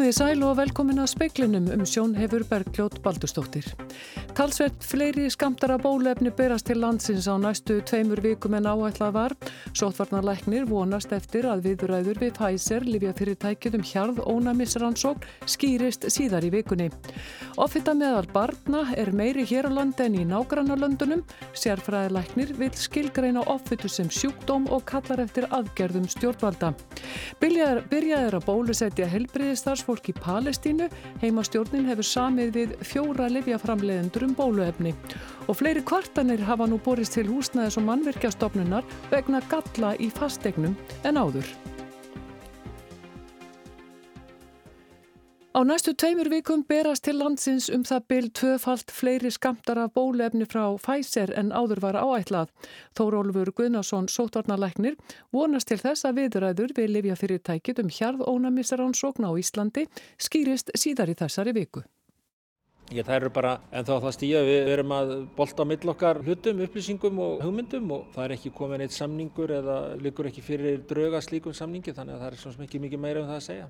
Komiði sæl og velkomin að speiklinum um sjón hefur Bergljót Baldustóttir. Talsveit fleiri skamtara bólefni berast til landsins á næstu tveimur vikum en áætlað var. Sótvarnarleiknir vonast eftir að viðræður við Pfizer, Livjafyrirtækjum hjarð ónæmisrannsókn, skýrist síðar í vikunni. Offita meðal barna er meiri hér á landi en í nágrannarlöndunum. Sérfræðileiknir vil skilgreina offitu sem sjúkdóm og kallar eftir aðgerðum stjórnvalda. Byrjaður að bólusetja helbriðistar starfsfólk í Palestínu. Heimastjórnin hefur samið við fjóra livjaframleðendur um bóluefni. Og fleiri kvartanir hafa nú borist til húsnæðis og mannverkjastofnunar vegna galla í fastegnum en áður. Á næstu tveimur vikum berast til landsins um það byl tvöfalt fleiri skamtar af bólefni frá Pfizer en áður var áætlað. Þórólfur Guðnason, sótvarnarleiknir, vonast til þess að viðræður við lifja fyrirtækit um hjarðónamissaransókn á Íslandi skýrist síðar í þessari viku. Ég, það eru bara, en þá það stýja við erum að bolta á millokkar hlutum, upplýsingum og hugmyndum og það er ekki komin eitt samningur eða likur ekki fyrir drauga slíkum samningi þannig að það er svona mikið, mikið meira um það að segja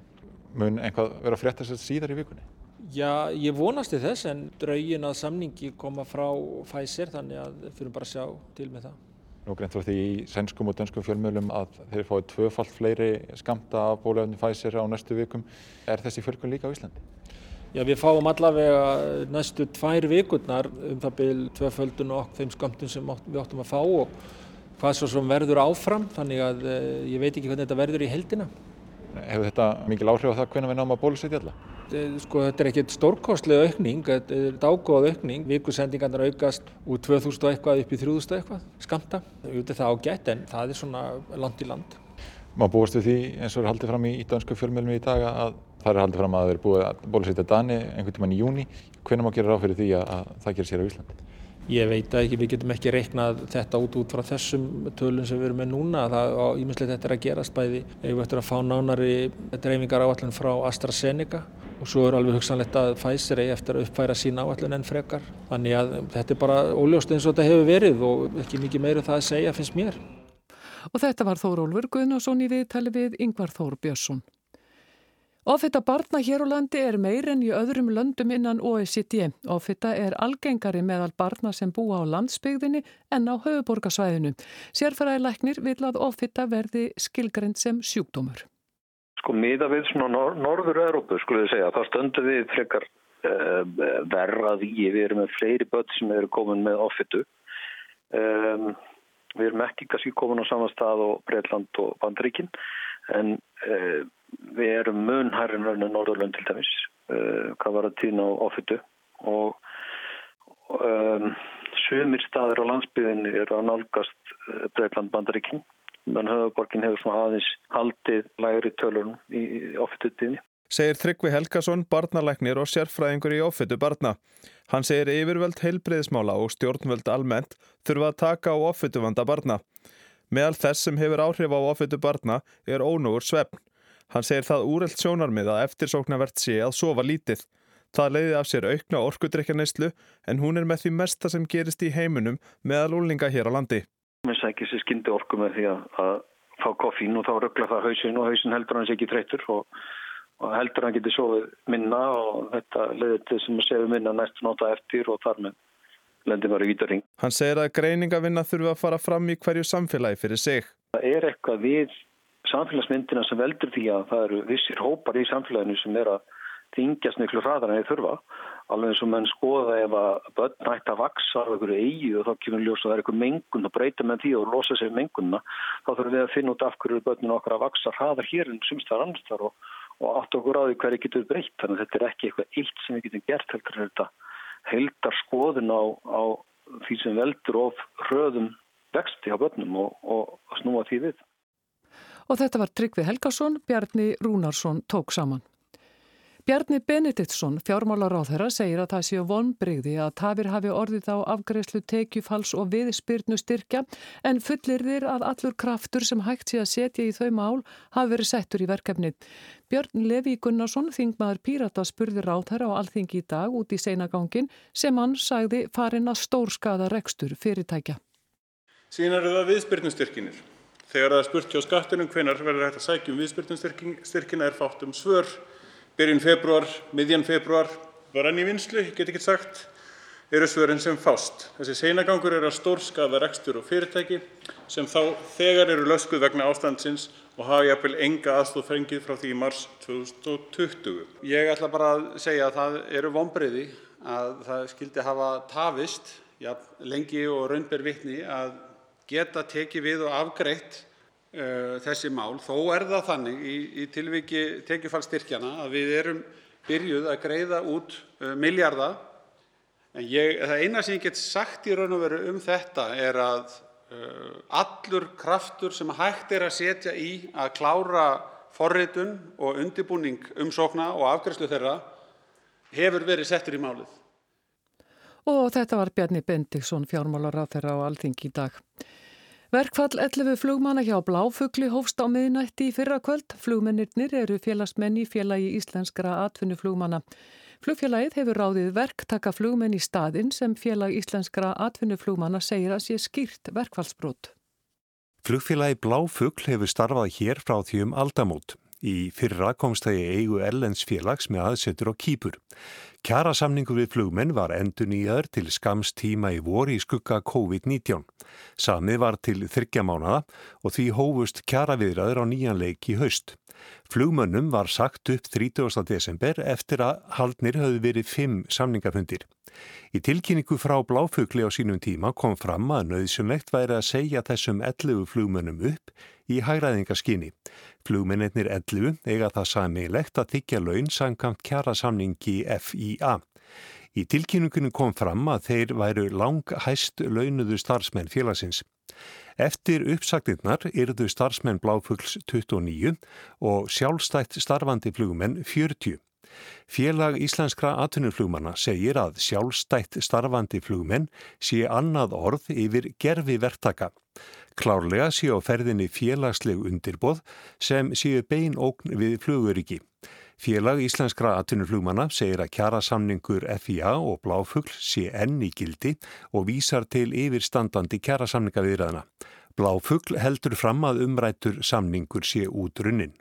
mun einhvað vera frétt þess að síðar í vikunni? Já, ég vonast til þess en draugin að samningi koma frá Pfizer þannig að við fyrir bara að sjá til með það. Nú greint þú því í sænskum og dönskum fjölmjölum að þeir fáið tvöfalt fleiri skamta af bólöfni Pfizer á næstu vikum. Er þessi fjölkun líka á Íslandi? Já, við fáum allavega næstu tvær vikurnar um það byrjum tvöföldun og þeim skamtum sem við óttum að fá og hvað svo sem verður áfram þannig að eh, ég veit ekki hvernig þetta verður í heldina. Hefur þetta mikil áhrif á það hvernig við náum að bólusetja alla? Sko þetta er ekkert stórkostlega aukning, þetta er dágóð aukning. Vikusendingarnar aukast úr 2000 og eitthvað upp í 3000 eitthvað, skamta. Þetta er það ágætt en það er svona land í land. Má búast við því eins og er haldið fram í dönsku fjölmjölmi í dag að það er haldið fram að það er búið að bólusetja Dani einhvern tíman í júni. Hvernig má gera ráð fyrir því að það gerir sér á Íslandi? Ég veit ekki, við getum ekki reiknað þetta út út frá þessum tölum sem við erum með núna. Það er íminslega þetta er að gerast bæði við ættum að fá nánari dreifingar áallin frá AstraZeneca og svo er alveg hugsanlegt að Pfizer eigi eftir að uppfæra sín áallin enn frekar. Þannig að þetta er bara óljóst eins og þetta hefur verið og ekki mikið meira það að segja finnst mér. Og þetta var Þórólfur Guðnason í viðtali við Yngvar Þór Björnsson. Offita barna hér á landi er meir en í öðrum löndum innan OECD. Offita er algengari meðal barna sem búa á landsbygðinni en á höfuborgarsvæðinu. Sérfæraðilegnir vil að offita verði skilgrend sem sjúkdómur. Sko miða við svona nor Norður-Európu skulle við segja, þá stöndu við frekar uh, verrað í, við erum með fleiri börn sem eru komin með offitu. Um, við erum ekki kannski komin á saman stað og Breitland og Bandaríkinn en uh, við erum mun hærri en Norðurlönd til dæmis uh, hvað var að týna á ofittu og um, sumir staðir á landsbyðinni eru að nálgast uh, Breitland bandaríkinn menn höfuborgin hefur svona aðeins haldið lægri tölun í ofittutíðinni. Segir Tryggvi Helgason, barnalæknir og sérfræðingur í ofittu barna. Hann segir yfirvöld heilbreyðismála og stjórnvöld almennt þurfa að taka á ofittu vanda barna. Meðal þess sem hefur áhrif á ofittu barna er ónúur svefn. Hann segir það úrelt sjónarmið að eftirsóknarvert sé að sofa lítið. Það leiði af sér aukna orkudrykjarneyslu en hún er með því mesta sem gerist í heiminum meðal úlninga hér á landi. Mér sækir sér skyndi orku með því að fá koffín og þá ruggla það hausin og hausin heldur hans ekki þreytur og, og heldur hann getur sofið minna og þetta leiði til sem að séu minna næstu nota eftir og þar með lendir maður í vítaring. Hann segir að greiningavinna þurfa að fara fram í hverju samfélagi fyrir sig. Það er eitthvað við samfélagsmyndina sem veldur því að það eru vissir hópar í samfélaginu sem er að þingjast miklu hraðar en þeir þurfa. Alveg eins og menn skoða ef að börn hægt að vaksa á einhverju eigi og þá kemur ljós að það er einhver mengun og breyta með því og losa sér mengunna þá þurfum við að finna út af hverju börninu okkar að vaksa hraðar hér en sumstar annarstar og, og átt okkur á því hverju getur breytt. Þannig að þetta er ekki eitthvað eitt sem við getum gert heldur þetta heldar skoðun á, á því sem veldur of hröðum vexti á börnum og, og snúa því við og þetta var Tryggvi Helgason, Bjarni Rúnarsson tók saman. Bjarni Benediktsson, fjármálaráðherra, segir að það séu vonbreyði að tafir hafi orðið á afgreðslu tekjufals og viðspyrnu styrkja en fullir þir að allur kraftur sem hægt sé að setja í þau mál hafi verið settur í verkefnið. Björn Levi Gunnarsson, þingmaður Pírata, spurði ráðherra á alþingi í dag út í seinagangin sem hann sagði farin að stórskada rekstur fyrirtækja. Síðan eru það viðspyrnu styrkinir. Þegar það er spurt hjá skattinum hvenar verður hægt að sækja um viðspyrnustyrkina er fátt um svör. byrjun februar, miðjan februar, var enn í vinslu, ég get ekki sagt, eru svörin sem fást. Þessi seinagangur er að stórskaða rekstur og fyrirtæki sem þá þegar eru löskuð vegna ástandsins og hafa jafnvel enga aðstoð fengið frá því í mars 2020. Ég ætla bara að segja að það eru vonbreyði að það skildi hafa tafist ja, lengi og raunber vitni að geta tekið við og afgreitt uh, þessi mál. Þó er það þannig í, í tilviki tekjufallstyrkjana að við erum byrjuð að greiða út uh, miljarda. En ég, það eina sem ég get sagt í raun og veru um þetta er að uh, allur kraftur sem hægt er að setja í að klára forritun og undirbúning umsókna og afgreiðslu þeirra hefur verið settur í málið. Og þetta var Bjarni Bendikson fjármálar á þeirra á Alþingi í dag. Verkfall 11 flugmanna hjá Bláfugli hófst á miðnætti í fyrra kvöld. Flugmennirnir eru félagsmenn í félagi íslenskra atvinnuflugmanna. Flugfélagið hefur ráðið verktaka flugmenn í staðin sem félag íslenskra atvinnuflugmanna segir að sé skýrt verkfallsbrot. Flugfélagi Bláfugl hefur starfað hér frá því um aldamót. Í fyrra komst það í eigu Ellens félags með aðsetur og kýpur. Kjarasamningur við flugmenn var endur nýjaður til skams tíma í voru í skugga COVID-19. Samið var til þryggja mánada og því hófust kjaraviðraður á nýjanleik í haust. Flugmönnum var sagt upp 30. desember eftir að haldnir höfðu verið fimm samningafundir. Í tilkynningu frá Bláfugli á sínum tíma kom fram að nöðsumlegt væri að segja þessum 11 flugmönnum upp í hægræðingaskyni. Flugmennir 11 eiga það samilegt að þykja laun samkvæmt kjara samningi FIA. Í tilkynningunum kom fram að þeir væru lang hæst launuðu starfsmenn félagsins. Eftir uppsagninnar yrðu starfsmenn Bláfugls 29 og sjálfstætt starfandi flugmenn 40. Félag íslenskra atvinnuflugmanna segir að sjálfstætt starfandi flugmenn sé annað orð yfir gerfi verktaka. Klárlega sé á ferðinni félagsleg undirboð sem séu bein ógn við fluguriki. Félag íslenskra atvinnuflugmanna segir að kjara samningur FIA og Bláfugl sé enn í gildi og vísar til yfirstandandi kjara samninga viðræðina. Bláfugl heldur fram að umrættur samningur sé út runnin.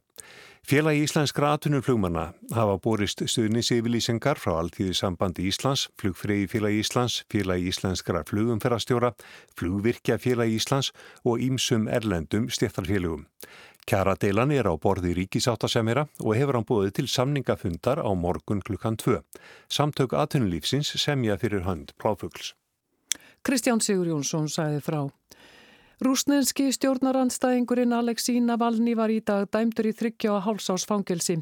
Félagi íslenskra atunumflugmanna hafa borist stuðniseyfylýsingar frá Alþýði sambandi Íslands, Flugfregi félagi Íslands, Félagi íslenskra flugumferastjóra, Flugvirkja félagi Íslands og Ímsum erlendum stjættarfélagum. Kjaradeilan er á borði ríkisáttasemira og hefur hann búið til samningafundar á morgun klukkan 2. Samtök atunulífsins semja fyrir hönd pláfugls. Kristján Sigur Jónsson sæði frá. Rúsnenski stjórnarandstæðingurinn Aleksín Navalny var í dag dæmdur í þryggja og hálsás fangelsi.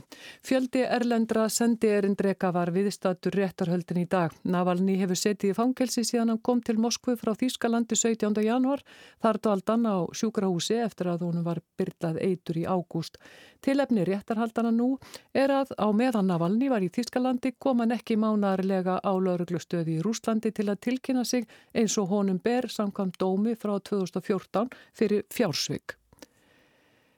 Fjöldi erlendra sendi erindreka var viðstatur réttarhöldin í dag. Navalny hefur setið í fangelsi síðan hann kom til Moskvu frá Þýskalandi 17. januar. Þar dvald hann á sjúkrahúsi eftir að hún var byrlað eitur í ágúst. Tilefni réttarhaldana nú er að á meðan Navalny var í Þýskalandi kom hann ekki mánaðarlega á lauruglustöði í Rúslandi til að tilkynna sig eins og honum ber samkvæmt dómi frá 2014 2014 fyrir fjársvig.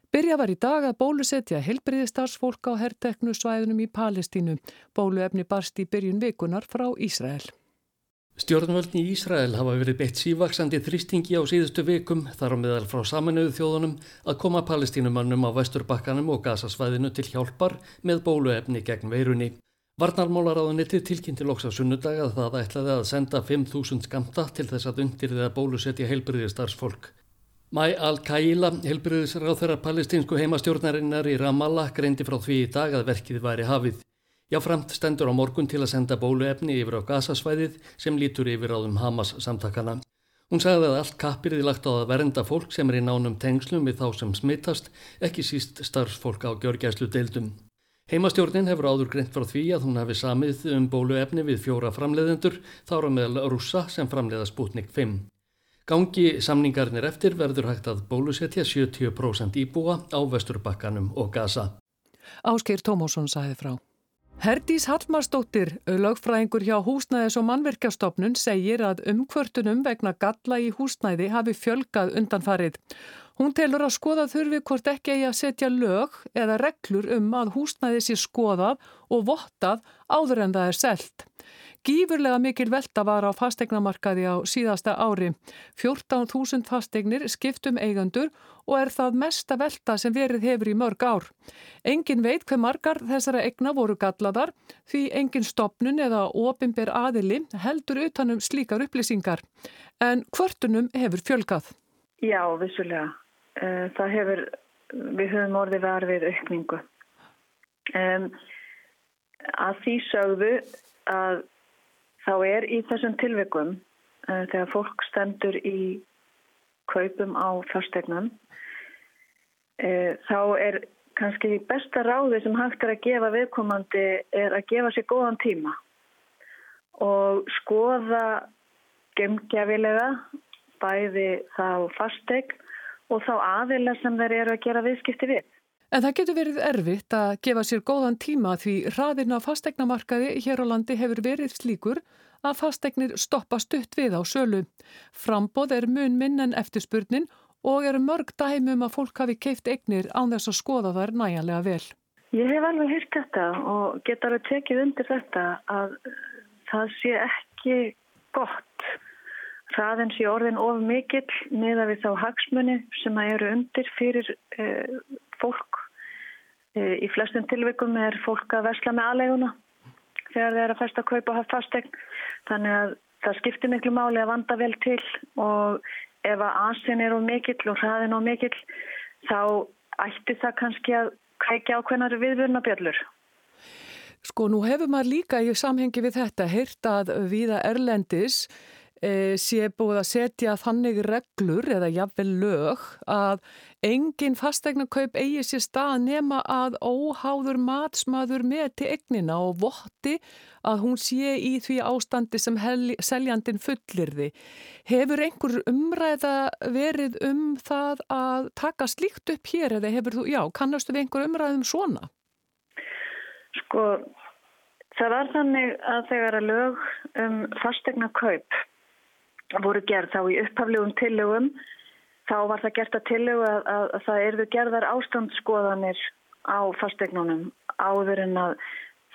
Byrja var í dag að bólusetja helbriðistarsfólk á herrteknu svæðunum í Palestínu. Bóluefni barst í byrjun vikunar frá Ísrael. Stjórnvöldni í Ísrael hafa verið beitt sívaksandi þrýstingi á síðustu vikum þar á meðal frá saminuðu þjóðunum að koma palestínumannum á vesturbakkanum og gasasvæðinu til hjálpar með bóluefni gegn veirunni. Varnarmálaráðunitið tilkynnti loks á sunnudag að það ætlaði að senda 5.000 skamta til þess að undirðið að bólusetja heilbriðistarsfólk. Mæ Al-Kaila, helbriðisráð þeirra palestinsku heimastjórnarinnar í Ramallah, greindi frá því í dag að verkið væri hafið. Jáframt stendur á morgun til að senda bóluefni yfir á gasasvæðið sem lítur yfir áðum Hamas samtakana. Hún sagði að allt kappirði lagt á að vernda fólk sem er í nánum tengslum við þá sem smittast, ekki síst starfsfólk á gjörgæslu deildum. Heimastjórnin hefur áður greint frá því að hún hafi samið um bóluefni við fjóra framleiðendur, þára meðal rússa sem framleiða Sputnik 5. Gangi samningarnir eftir verður hægt að bólusetja 70% íbúa á Vesturbakkanum og Gaza. Áskir Tómásson sæði frá. Herdís Hallmarsdóttir, lögfræðingur hjá Húsnæðis og mannverkjastofnun, segir að umkvörtunum vegna galla í húsnæði hafi fjölgað undanfarið. Hún telur að skoða þurfi hvort ekki eigi að setja lög eða reglur um að húsnæði sé skoðað og vottað áður en það er selt. Gífurlega mikil velta var á fastegnamarkaði á síðasta ári. 14.000 fastegnir skiptum eigandur og er það mesta velta sem verið hefur í mörg ár. Engin veit hver margar þessara egna voru gallaðar því engin stopnun eða ofinber aðili heldur utanum slíkar upplýsingar. En hvörtunum hefur fjölgað? Já, vissulega. Eh, það hefur, við höfum orðið verfið aukningu. Um, að því sögðu að þá er í þessum tilvikum uh, þegar fólk stendur í kaupum á fyrstegnum uh, þá er kannski besta ráði sem hægt er að gefa viðkomandi er að gefa sér góðan tíma og skoða gemgjafilega bæði þá fastegn og þá aðila sem þeir eru að gera viðskipti við. En það getur verið erfitt að gefa sér góðan tíma því hraðin á fastegnamarkaði hér á landi hefur verið slíkur að fastegnir stoppa stutt við á sölu. Frambóð er mun minn en eftirspurnin og eru mörg dæmum að fólk hafi keift egnir án þess að skoða þær næjanlega vel. Ég hef alveg hýrt þetta og get alveg tekið undir þetta að það sé ekki gott. Hraðin sé orðin of mikill niða við þá hagsmunni sem eru undir fyrir eh, fólk Í flestum tilvikum er fólk að versla með aðleguna þegar þeir eru að festa að kaupa og hafa fastegn. Þannig að það skiptir miklu máli að vanda vel til og ef að asin er á mikill og hraðin á mikill þá ætti það kannski að kveikja ákveðnar viðvörnabjöllur. Sko nú hefur maður líka í samhengi við þetta heyrt að viða Erlendis sé búið að setja þannig reglur eða jafnvel lög að engin fastegnarkaup eigi sér stað nema að óháður matsmaður með til egnina og votti að hún sé í því ástandi sem seljandin fullirði. Hefur einhver umræða verið um það að taka slíkt upp hér eða hefur þú, já, kannastu við einhver umræðum svona? Sko, það var þannig að þegar að lög um fastegnarkaup voru gerð þá í upphaflegum tillögum þá var það gert að tillögu að, að, að það erðu gerðar ástandsskoðanir á fastegnunum áður en að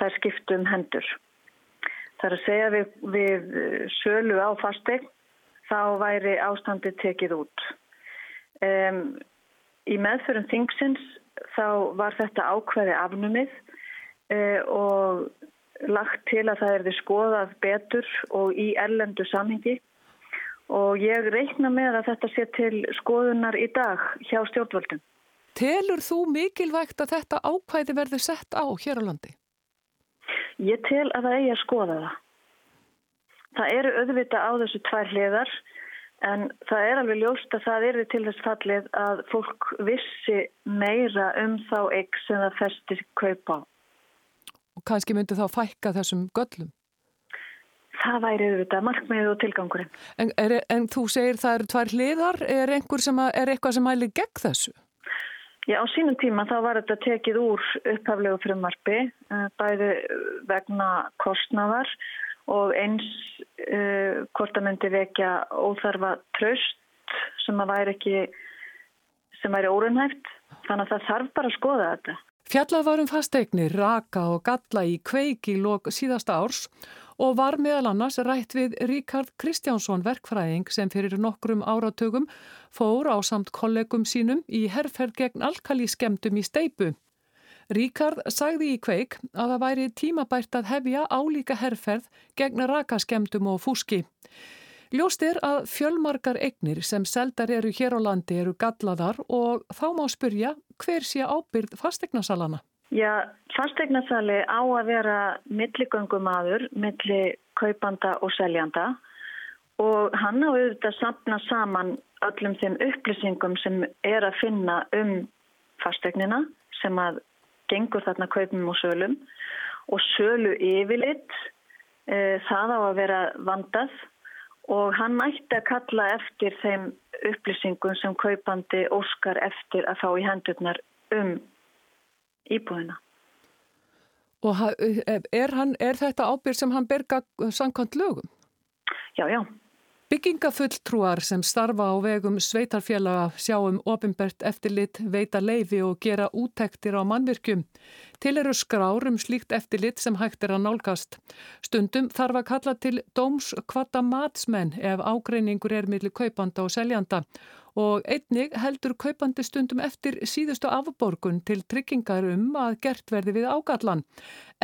það skiptum hendur. Það er að segja við, við sölu á fastegn þá væri ástandi tekið út. Um, í meðförum þingsins þá var þetta ákveði afnumið uh, og lagt til að það erði skoðað betur og í erlendu samhengi og ég reikna með að þetta sé til skoðunar í dag hjá stjórnvöldum. Telur þú mikilvægt að þetta ákvæði verður sett á hér á landi? Ég tel að það eigi að skoða það. Það eru auðvita á þessu tvær hliðar en það er alveg ljóst að það eru til þess fallið að fólk vissi meira um þá eigg sem það festir kaupa. Og kannski myndi þá fækka þessum göllum? Það væri auðvitað markmiðið og tilgangurinn. En, er, en þú segir það eru tvær hliðar, er, er eitthvað sem mæli gegn þessu? Já, á sínum tíma þá var þetta tekið úr upphaflegu frumarfi, eh, bæði vegna kostnaðar og eins uh, hvort að myndi vekja óþarfa tröst sem að væri ekki, sem væri órunhæft. Þannig að það þarf bara að skoða þetta. Fjallað varum fasteignir, raka og galla í kveiki síðasta árs og var meðal annars rætt við Ríkard Kristjánsson verkfræðing sem fyrir nokkrum áratögum fór á samt kollegum sínum í herrferð gegn alkalískemdum í steipu. Ríkard sagði í kveik að það væri tímabært að hefja álíka herrferð gegn rakaskemdum og fúski. Ljóst er að fjölmarkar egnir sem seldar eru hér á landi eru gallaðar og þá má spyrja hver sé ábyrð fastegnasalana. Já, fastegnarsali á að vera milligöngumadur, milli kaupanda og seljanda og hann á auðvitað að sapna saman öllum þeim upplýsingum sem er að finna um fastegnina sem að gengur þarna kaupum og sölum og sölu yfirlitt e, það á að vera vandað og hann ætti að kalla eftir þeim upplýsingum sem kaupandi óskar eftir að fá í hendurnar um íbúðina. Og er, hann, er þetta ábyrg sem hann berga samkvæmt lögum? Já, já. Byggingafulltrúar sem starfa á vegum sveitarfélaga sjáum ofinbert eftirlit, veita leifi og gera úttektir á mannvirkjum. Til eru skrárum slíkt eftirlit sem hægt er að nálgast. Stundum þarf að kalla til dóms kvata matsmenn ef ágreiningur er millir kaupanda og seljanda og einnig heldur kaupandi stundum eftir síðustu afborgun til tryggingar um að gert verði við ágallan.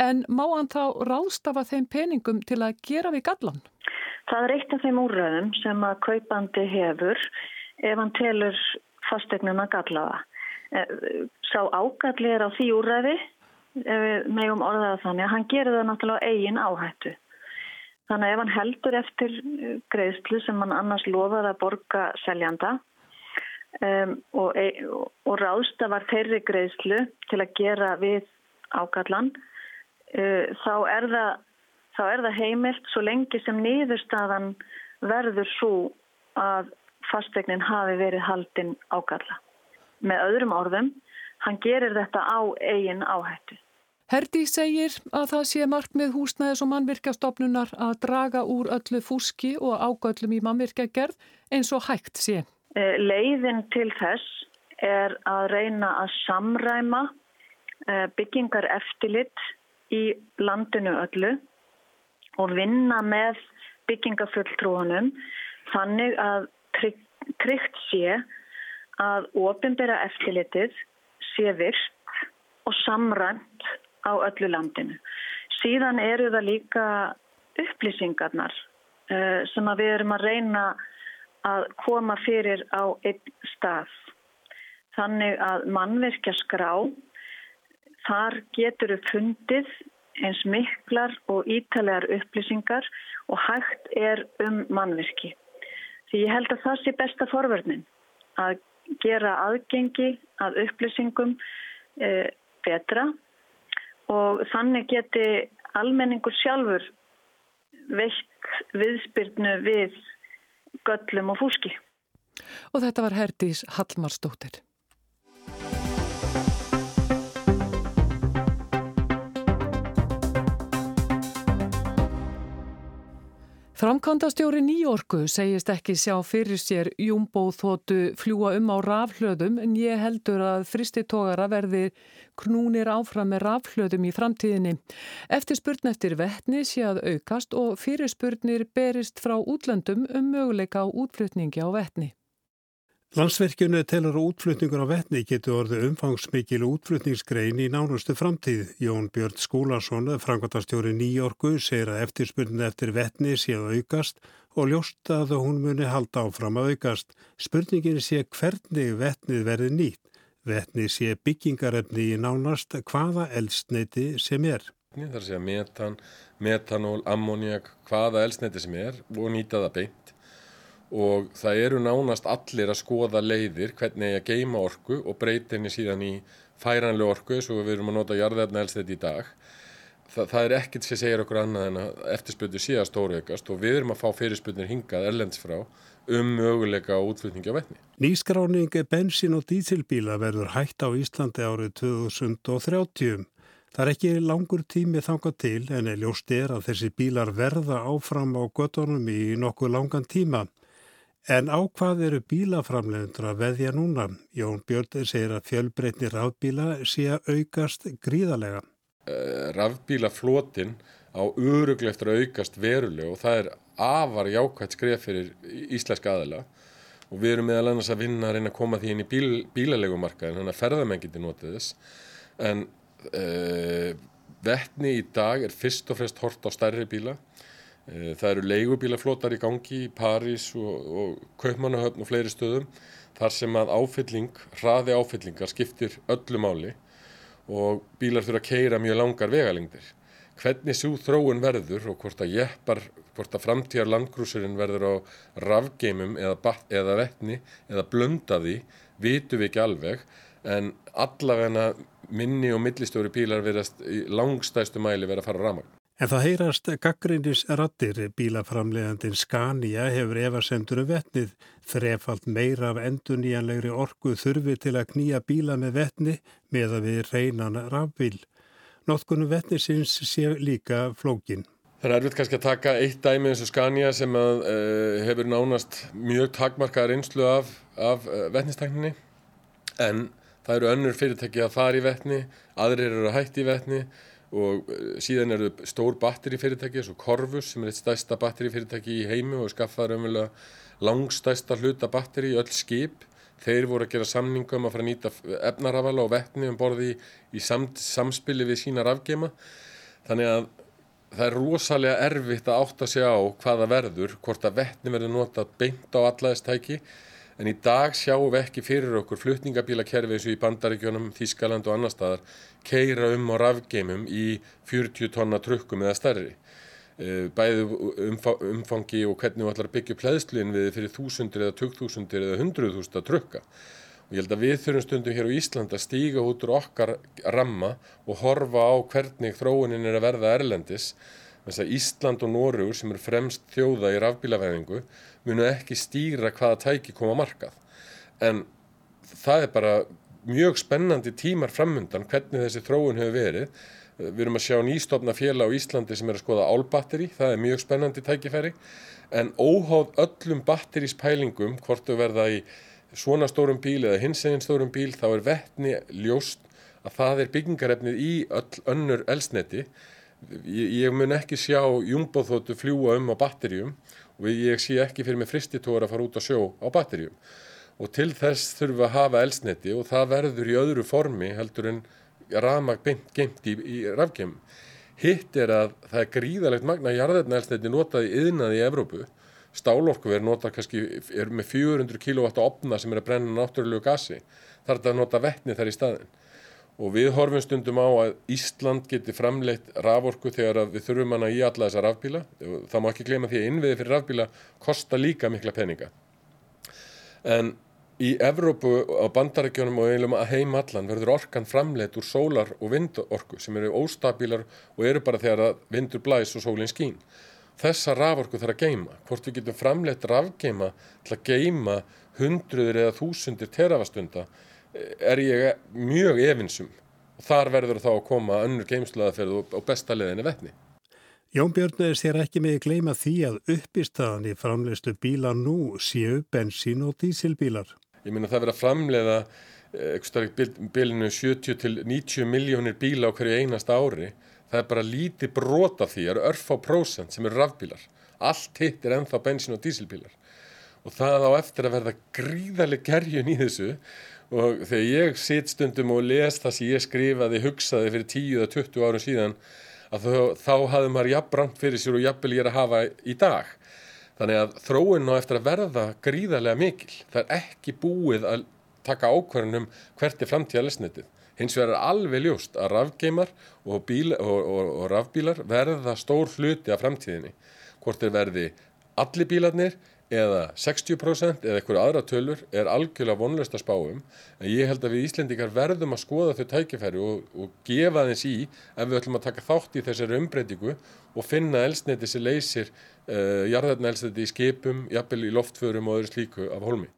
En má hann þá ráðstafa þeim peningum til að gera við gallan? Það er eitt af þeim úrræðum sem að kaupandi hefur ef hann telur fastegnuna gallaða. Eh, sá ágalli er á því úrræði megum orðaða þannig hann gerir það náttúrulega eigin áhættu. Þannig að ef hann heldur eftir eh, greiðslu sem hann annars lofaði að borga seljanda um, og, e, og ráðstafar þeirri greiðslu til að gera við ágallan, uh, þá er það þá er það heimilt svo lengi sem niðurstaðan verður svo að fastegnin hafi verið haldinn ágalla. Með öðrum orðum, hann gerir þetta á eigin áhættu. Herdi segir að það sé markmið húsnæðis og mannvirkjastofnunar að draga úr öllu fúski og ágöllum í mannvirkjagerð eins og hægt sé. Eh, leiðin til þess er að reyna að samræma eh, byggingar eftirlit í landinu öllu og vinna með byggingafulltrúanum þannig að tryggt sé að ofinbera eftirlitið sé virkt og samrænt á öllu landinu. Síðan eru það líka upplýsingarnar uh, sem við erum að reyna að koma fyrir á einn stað. Þannig að mannverkja skrá, þar getur við fundið eins miklar og ítalegar upplýsingar og hægt er um mannvirki. Því ég held að það sé besta forverðnin að gera aðgengi að upplýsingum e, betra og þannig geti almenningur sjálfur veikt viðspyrnu við göllum og fúski. Og þetta var Herdís Hallmarsdóttir. Framkvæmdastjóri Nýjorku segist ekki sjá fyrir sér júmbóþótu fljúa um á rafhlöðum en ég heldur að fristitógara verði knúnir áfram með rafhlöðum í framtíðinni. Eftir spurn eftir vettni sé að aukast og fyrir spurnir berist frá útlöndum um möguleika á útflutningi á vettni. Landsverkjunu telur útflutningur á vettni getur orðið umfangsmikil útflutningsgrein í nánustu framtíð. Jón Björn Skúlason, frangvatastjóri Nýjorgu, segir að eftirspurnin eftir vettni sé að aukast og ljóst að hún muni halda áfram að aukast. Spurningin sé hvernig vettnið verði nýtt. Vettni sé byggingarefni í nánast hvaða eldsneiti sem er. Það er að segja metan, metanól, ammoniak, hvaða eldsneiti sem er og nýta það beint og það eru nánast allir að skoða leiðir hvernig að geima orku og breyta henni síðan í færanlega orku eins og við erum að nota jarðefna elst þetta í dag. Þa, það er ekkert sem segir okkur annað en að eftirspöldu síðan stóruðegast og við erum að fá fyrirspöldur hingað erlends frá um möguleika á útflutningi á vettni. Nýskráning bensin- og dísilbíla verður hægt á Íslandi árið 2030. Það er ekki langur tími þangað til en er ljóst er að þessi bílar verða áfram á göttunum í nokkuð langan tíma. En á hvað eru bílaframlegundur að veðja núna? Jón Björn segir að fjölbreytni rafbíla sé að aukast gríðarlega. Uh, rafbílaflotin á urugleftur að aukast veruleg og það er afar jákvæmt skref fyrir íslenska aðila og við erum meðal annars að vinna að reyna að koma því inn í bíl, bílalegumarkaðin, þannig að ferðamenn geti notið þess. En uh, vettni í dag er fyrst og fremst hort á stærri bíla Eh, það eru leigubílaflótar í gangi í París og, og Kaupmannahöfn og fleiri stöðum þar sem að áfylling, hraði áfyllingar skiptir öllu máli og bílar þurfa að keira mjög langar vegalengdir. Hvernig svo þróun verður og hvort að jeppar, hvort að framtíðar landgrúsurinn verður á rafgeimum eða, eða vettni eða blöndaði, vitum við ekki alveg en allavegna minni og millistóri bílar verðast í langstæstu mæli verið að fara á ramagn. En það heyrast gaggrinnis rattir bílaframlegandin Scania hefur efasemtur um vettnið þrefald meira af enduníjanlegri orgu þurfi til að knýja bíla með vettni með að við reynan rafbíl. Nótkunum vettnisins sé líka flókin. Það er erfitt kannski að taka eitt dæmi eins og Scania sem að, uh, hefur nánast mjög takmarkaðar einslu af, af uh, vetnistækninni en það eru önnur fyrirtæki að fara í vetni, aðrir eru að hætti í vetni og uh, síðan eru stór batterifyrirtæki eins og Corvus sem er eitt stærsta batterifyrirtæki í heimu og skaffaður umverulega langstærsta hluta batteri í öll skip. Þeir voru að gera samningum að fara að nýta efnarafala og vetni um borði í, í sam, samspili við sína rafgeima. Þannig að það er rosalega erfitt að átta sig á hvaða verður, hvort að vettni verður notað beint á allaðistæki en í dag sjáum við ekki fyrir okkur flutningabílakerfi eins og í Bandaríkjónum, Þískaland og annar staðar keira um á rafgeimum í 40 tonna trukkum eða stærri. Eh, bæði umfangi og hvernig við ætlum að byggja plæðsluinn við fyrir þúsundir eða tökþúsundir eða hundruðústa trukka. Og ég held að við þurfum stundum hér á Ísland að stíga út úr okkar ramma og horfa á hvernig þróunin er að verða erlendis. Þess að Ísland og Nórugur sem er fremst þjóða í rafbílavæðingu munu ekki stýra hvaða tæki koma markað. En það er bara mjög spennandi tímar framundan hvernig þessi þróun hefur verið. Við erum að sjá nýstofna fjela á Íslandi sem er að skoða álbatteri, það er mjög spennandi tækifæri. En óháð öllum batterispælingum, hvort þau verða í svona stórum bíl eða hins eginn stórum bíl þá er vettni ljóst að það er byggingarefnið í öll önnur elsneti. Ég, mun ekki sjá jumboþóttu fljúa um á batterjum og ég sé ekki fyrir mig fristitóra að fara út á sjó á batterjum. Og til þess þurfum við að hafa elsneti og það verður í öðru formi heldur en ramag geimt í, í rafgjum. Hitt er að það er gríðalegt magna jarðarna elsneti notaði yðnaði í Evrópu stálorkuver nota kannski, er með 400 kW opna sem er að brenna náttúrulegu gasi. Það er að nota vettni þar í staðin. Og við horfum stundum á að Ísland geti framleitt raforku þegar við þurfum hana í alla þessa rafbíla. Það má ekki glema því að innviði fyrir rafbíla kosta líka mikla peninga. En í Evrópu á bandarækjunum og einlega að heim allan verður orkan framleitt úr sólar og vindorku sem eru óstabílar og eru bara þegar vindur blæs og sólinn skín þessa raforku þarf að geima. Hvort við getum framleitt rafgeima til að geima hundruður eða þúsundir terafastunda er ég mjög efinsum. Þar verður þá að koma önnur geimslaðaferð og besta leðinni vettni. Jón Björn sér ekki með að gleima því að uppistaðan í framleistu bíla nú séu bensín og dísilbílar. Ég minna það verður að framleiða bilinu 70 til 90 miljónir bíla á hverju einasta ári það er bara lítið brota því, það eru örf á prósent sem eru rafbílar. Allt hitt er ennþá bensin- og dísilbílar. Og það á eftir að verða gríðarlega gerjun í þessu og þegar ég sitt stundum og les það sem ég skrifaði, hugsaði fyrir 10-20 árum síðan að þá, þá hafði maður jafnbrant fyrir sér og jafnvel ég er að hafa í dag. Þannig að þróun á eftir að verða gríðarlega mikil. Það er ekki búið að taka ákvarðunum hvert er framtíða lesnitið. Hins vegar er alveg ljóst að rafgeimar og, bíl, og, og, og rafbílar verða stór hluti af framtíðinni. Hvort er verði allir bílarnir eða 60% eða eitthvað aðra tölur er algjörlega vonlöst að spáum. En ég held að við Íslendikar verðum að skoða þau tækifæri og gefa þeins í ef við ætlum að taka þátt í þessari umbreytingu og finna elsneti sem leysir uh, jarðarna elsneti í skipum, jafnvel í loftförum og öðru slíku af holmi.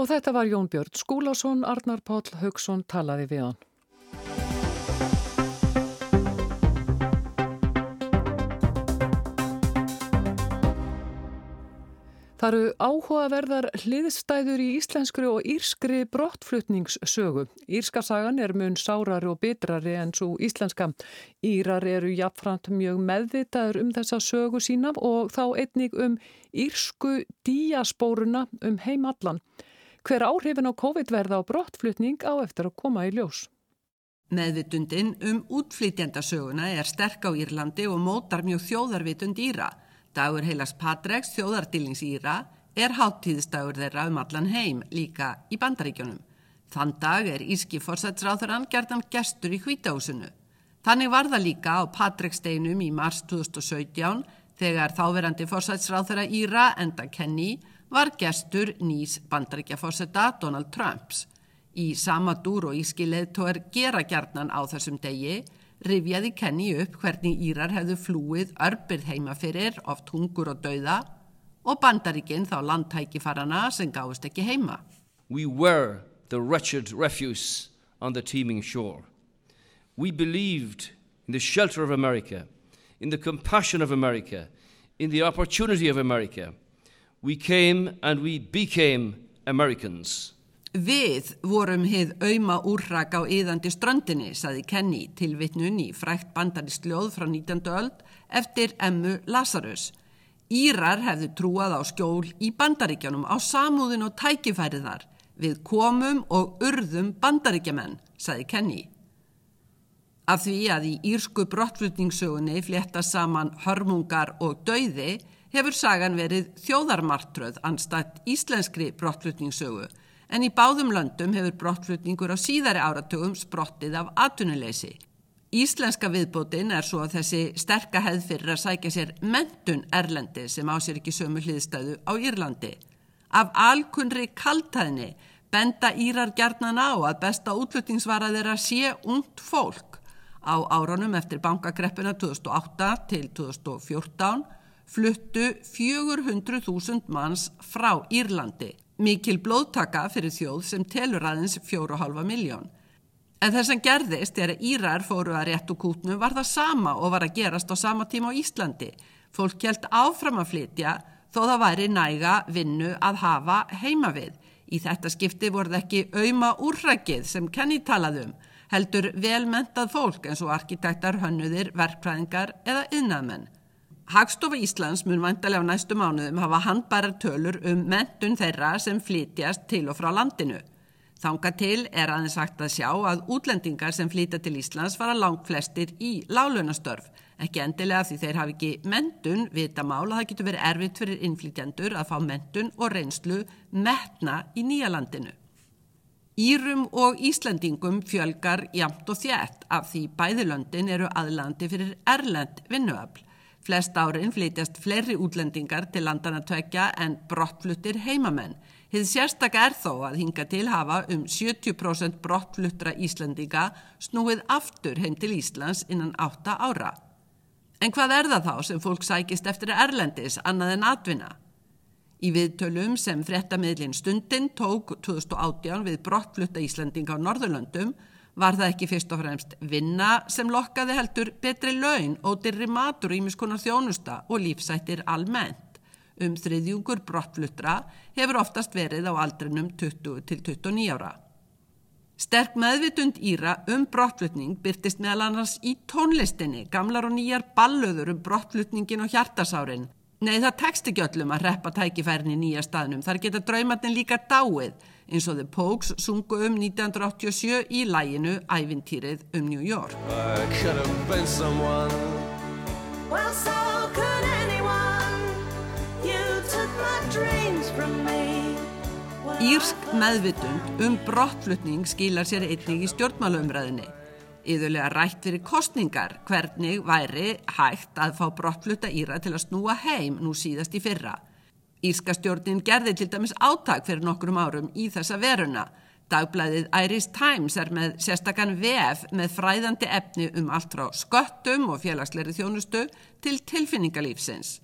Og þetta var Jón Björn Skúlásson, Arnar Páll Haugsson talaði við hann. Það eru áhugaverðar hliðstæður í íslenskri og írskri brottflutningssögu. Írskasagan er mun sárari og bitrari en svo íslenska. Írar eru jafnframt mjög meðvitaður um þessa sögu sína og þá einnig um írsku díaspóruna um heimallan. Hver áhrifin á COVID verða á brottflutning á eftir að koma í ljós? Meðvitundin um útflytjandasöguna er sterk á Írlandi og mótar mjög þjóðarvitund Íra. Dagur heilas Patreks, þjóðardilings Íra, er háttíðistagur þeirra um allan heim, líka í bandaríkjónum. Þann dag er Íski fórsætsráþurann gerðan gestur í hvítahúsinu. Þannig var það líka á Patreksteinum í mars 2017 þegar þáverandi fórsætsráþura Íra enda Kenny var gestur nýs bandaríkjaforsetta Donald Trumps. Í sama dúr og íski leðtóer gera gjarnan á þessum degi rifjaði Kenny upp hvernig Írar hefðu flúið örbyrð heima fyrir, oft hungur og dauða og bandaríkinn þá landtækifarana sem gáðist ekki heima. We were the wretched refuse on the teeming shore. We believed in the shelter of America, in the compassion of America, in the opportunity of America. We came and we became Americans. Við vorum hið auðma úrrak á yðandi ströndinni, saði Kenny til vitnun í frækt bandarist ljóð frá 19. öld eftir Emmu Lazarus. Írar hefðu trúað á skjól í bandaríkjanum á samúðin og tækifæriðar. Við komum og urðum bandaríkjamenn, saði Kenny. Af því að í írsku brottflutningssögunni flétta saman hörmungar og dauði hefur sagan verið þjóðarmartröð anstætt íslenskri brottflutningssögu en í báðum löndum hefur brottflutningur á síðari áratugum sprottið af atvinnuleysi. Íslenska viðbótin er svo að þessi sterka hefð fyrir að sækja sér mentun erlendi sem á sér ekki sömu hliðstæðu á Írlandi. Af alkunri kaltæðni benda Írar gerðnan á að besta útflutningsvara þeirra sé ungt fólk. Á áranum eftir bankakreppina 2008 til 2014 fluttu 400.000 manns frá Írlandi mikil blóðtaka fyrir þjóð sem telur aðeins 4,5 miljón. En þess að gerðist þegar Írar fóru að réttu kútnu var það sama og var að gerast á sama tíma á Íslandi. Fólk held áfram að flytja þó það væri næga vinnu að hafa heima við. Í þetta skipti voru það ekki auðma úrrækið sem kenni talaðum, heldur velmentað fólk eins og arkitektar, hönnuðir, verkfræðingar eða yðnaðmenn. Hagstofa Íslands mun vantilega á næstu mánuðum hafa handbærar tölur um mentun þeirra sem flytjast til og frá landinu. Þanga til er aðeins sagt að sjá að útlendingar sem flytja til Íslands fara langt flestir í lálunastörf. Ekki endilega því þeir hafi ekki mentun, vita mála, það getur verið erfitt fyrir innflytjandur að fá mentun og reynslu metna í nýja landinu. Írum og Íslandingum fjölgar jamt og þjætt af því bæðilöndin eru aðlandi fyrir erlend vinnuafl. Flest árin flytjast fleiri útlendingar til landana tvekja en brottfluttir heimamenn. Hið sérstakka er þó að hinga til hafa um 70% brottfluttra Íslandinga snúið aftur heim til Íslands innan 8 ára. En hvað er það þá sem fólk sækist eftir Erlendis annað en atvinna? Í viðtölum sem fréttamiðlinn stundin tók 2018 við brottflutta Íslandinga á Norðurlöndum Var það ekki fyrst og fremst vinna sem lokkaði heldur betri laun og dyrri matur í miskonar þjónusta og lífsættir almennt. Um þriðjungur brottfluttra hefur oftast verið á aldrinum 20 til 29 ára. Sterk meðvitund Íra um brottflutning byrtist meðal annars í tónlistinni, gamlar og nýjar ballöður um brottflutningin og hjartasárin. Nei það tekst ekki öllum að reppa tækifærin í nýja staðnum, þar geta draumatinn líka dáið eins og The Pogues sungu um 1987 í læginu Ævintýrið um New York. Well, so Írsk meðvitund um brottflutning skilar sér einnig í stjórnmálumræðinni. Íðulega rætt fyrir kostningar hvernig væri hægt að fá brottflutta Íra til að snúa heim nú síðast í fyrra. Írskastjórnin gerði til dæmis áttak fyrir nokkrum árum í þessa veruna. Dagblæðið Irish Times er með sérstakann VF með fræðandi efni um allt frá sköttum og félagsleiri þjónustu til tilfinningalífsins.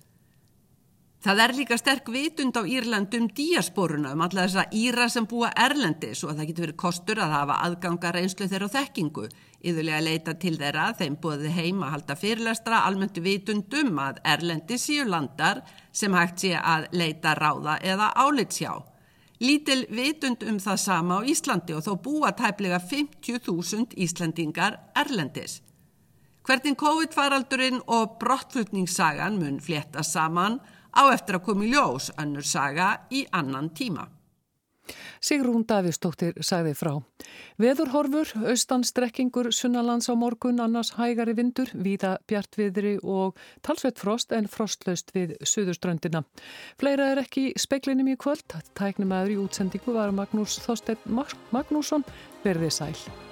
Það er líka sterk vitund á Írlandum díasporuna um alla þessa Íra sem búa Erlendi svo að það getur verið kostur að hafa aðganga reynslu þeirra og þekkingu Íðulega leita til þeirra, þeim búið heima að halda fyrirlestra almöndu vitundum að Erlendi síu landar sem hægt sé að leita ráða eða álitsjá. Lítil vitund um það sama á Íslandi og þó búa tæplega 50.000 Íslandingar Erlendis. Hvernig COVID-faraldurinn og brottflutningssagan mun flétta saman á eftir að komi ljós önnur saga í annan tíma. Sigrún Davísdóttir sagði frá. Veðurhorfur, austanstrekkingur, sunnalands á morgun, annars hægari vindur, víða bjartviðri og talsveit frost en frostlaust við suðuströndina. Fleira er ekki speklinum í kvöld. Tæknum aður í útsendingu var Magnús Þorstein Magnússon verðið sæl.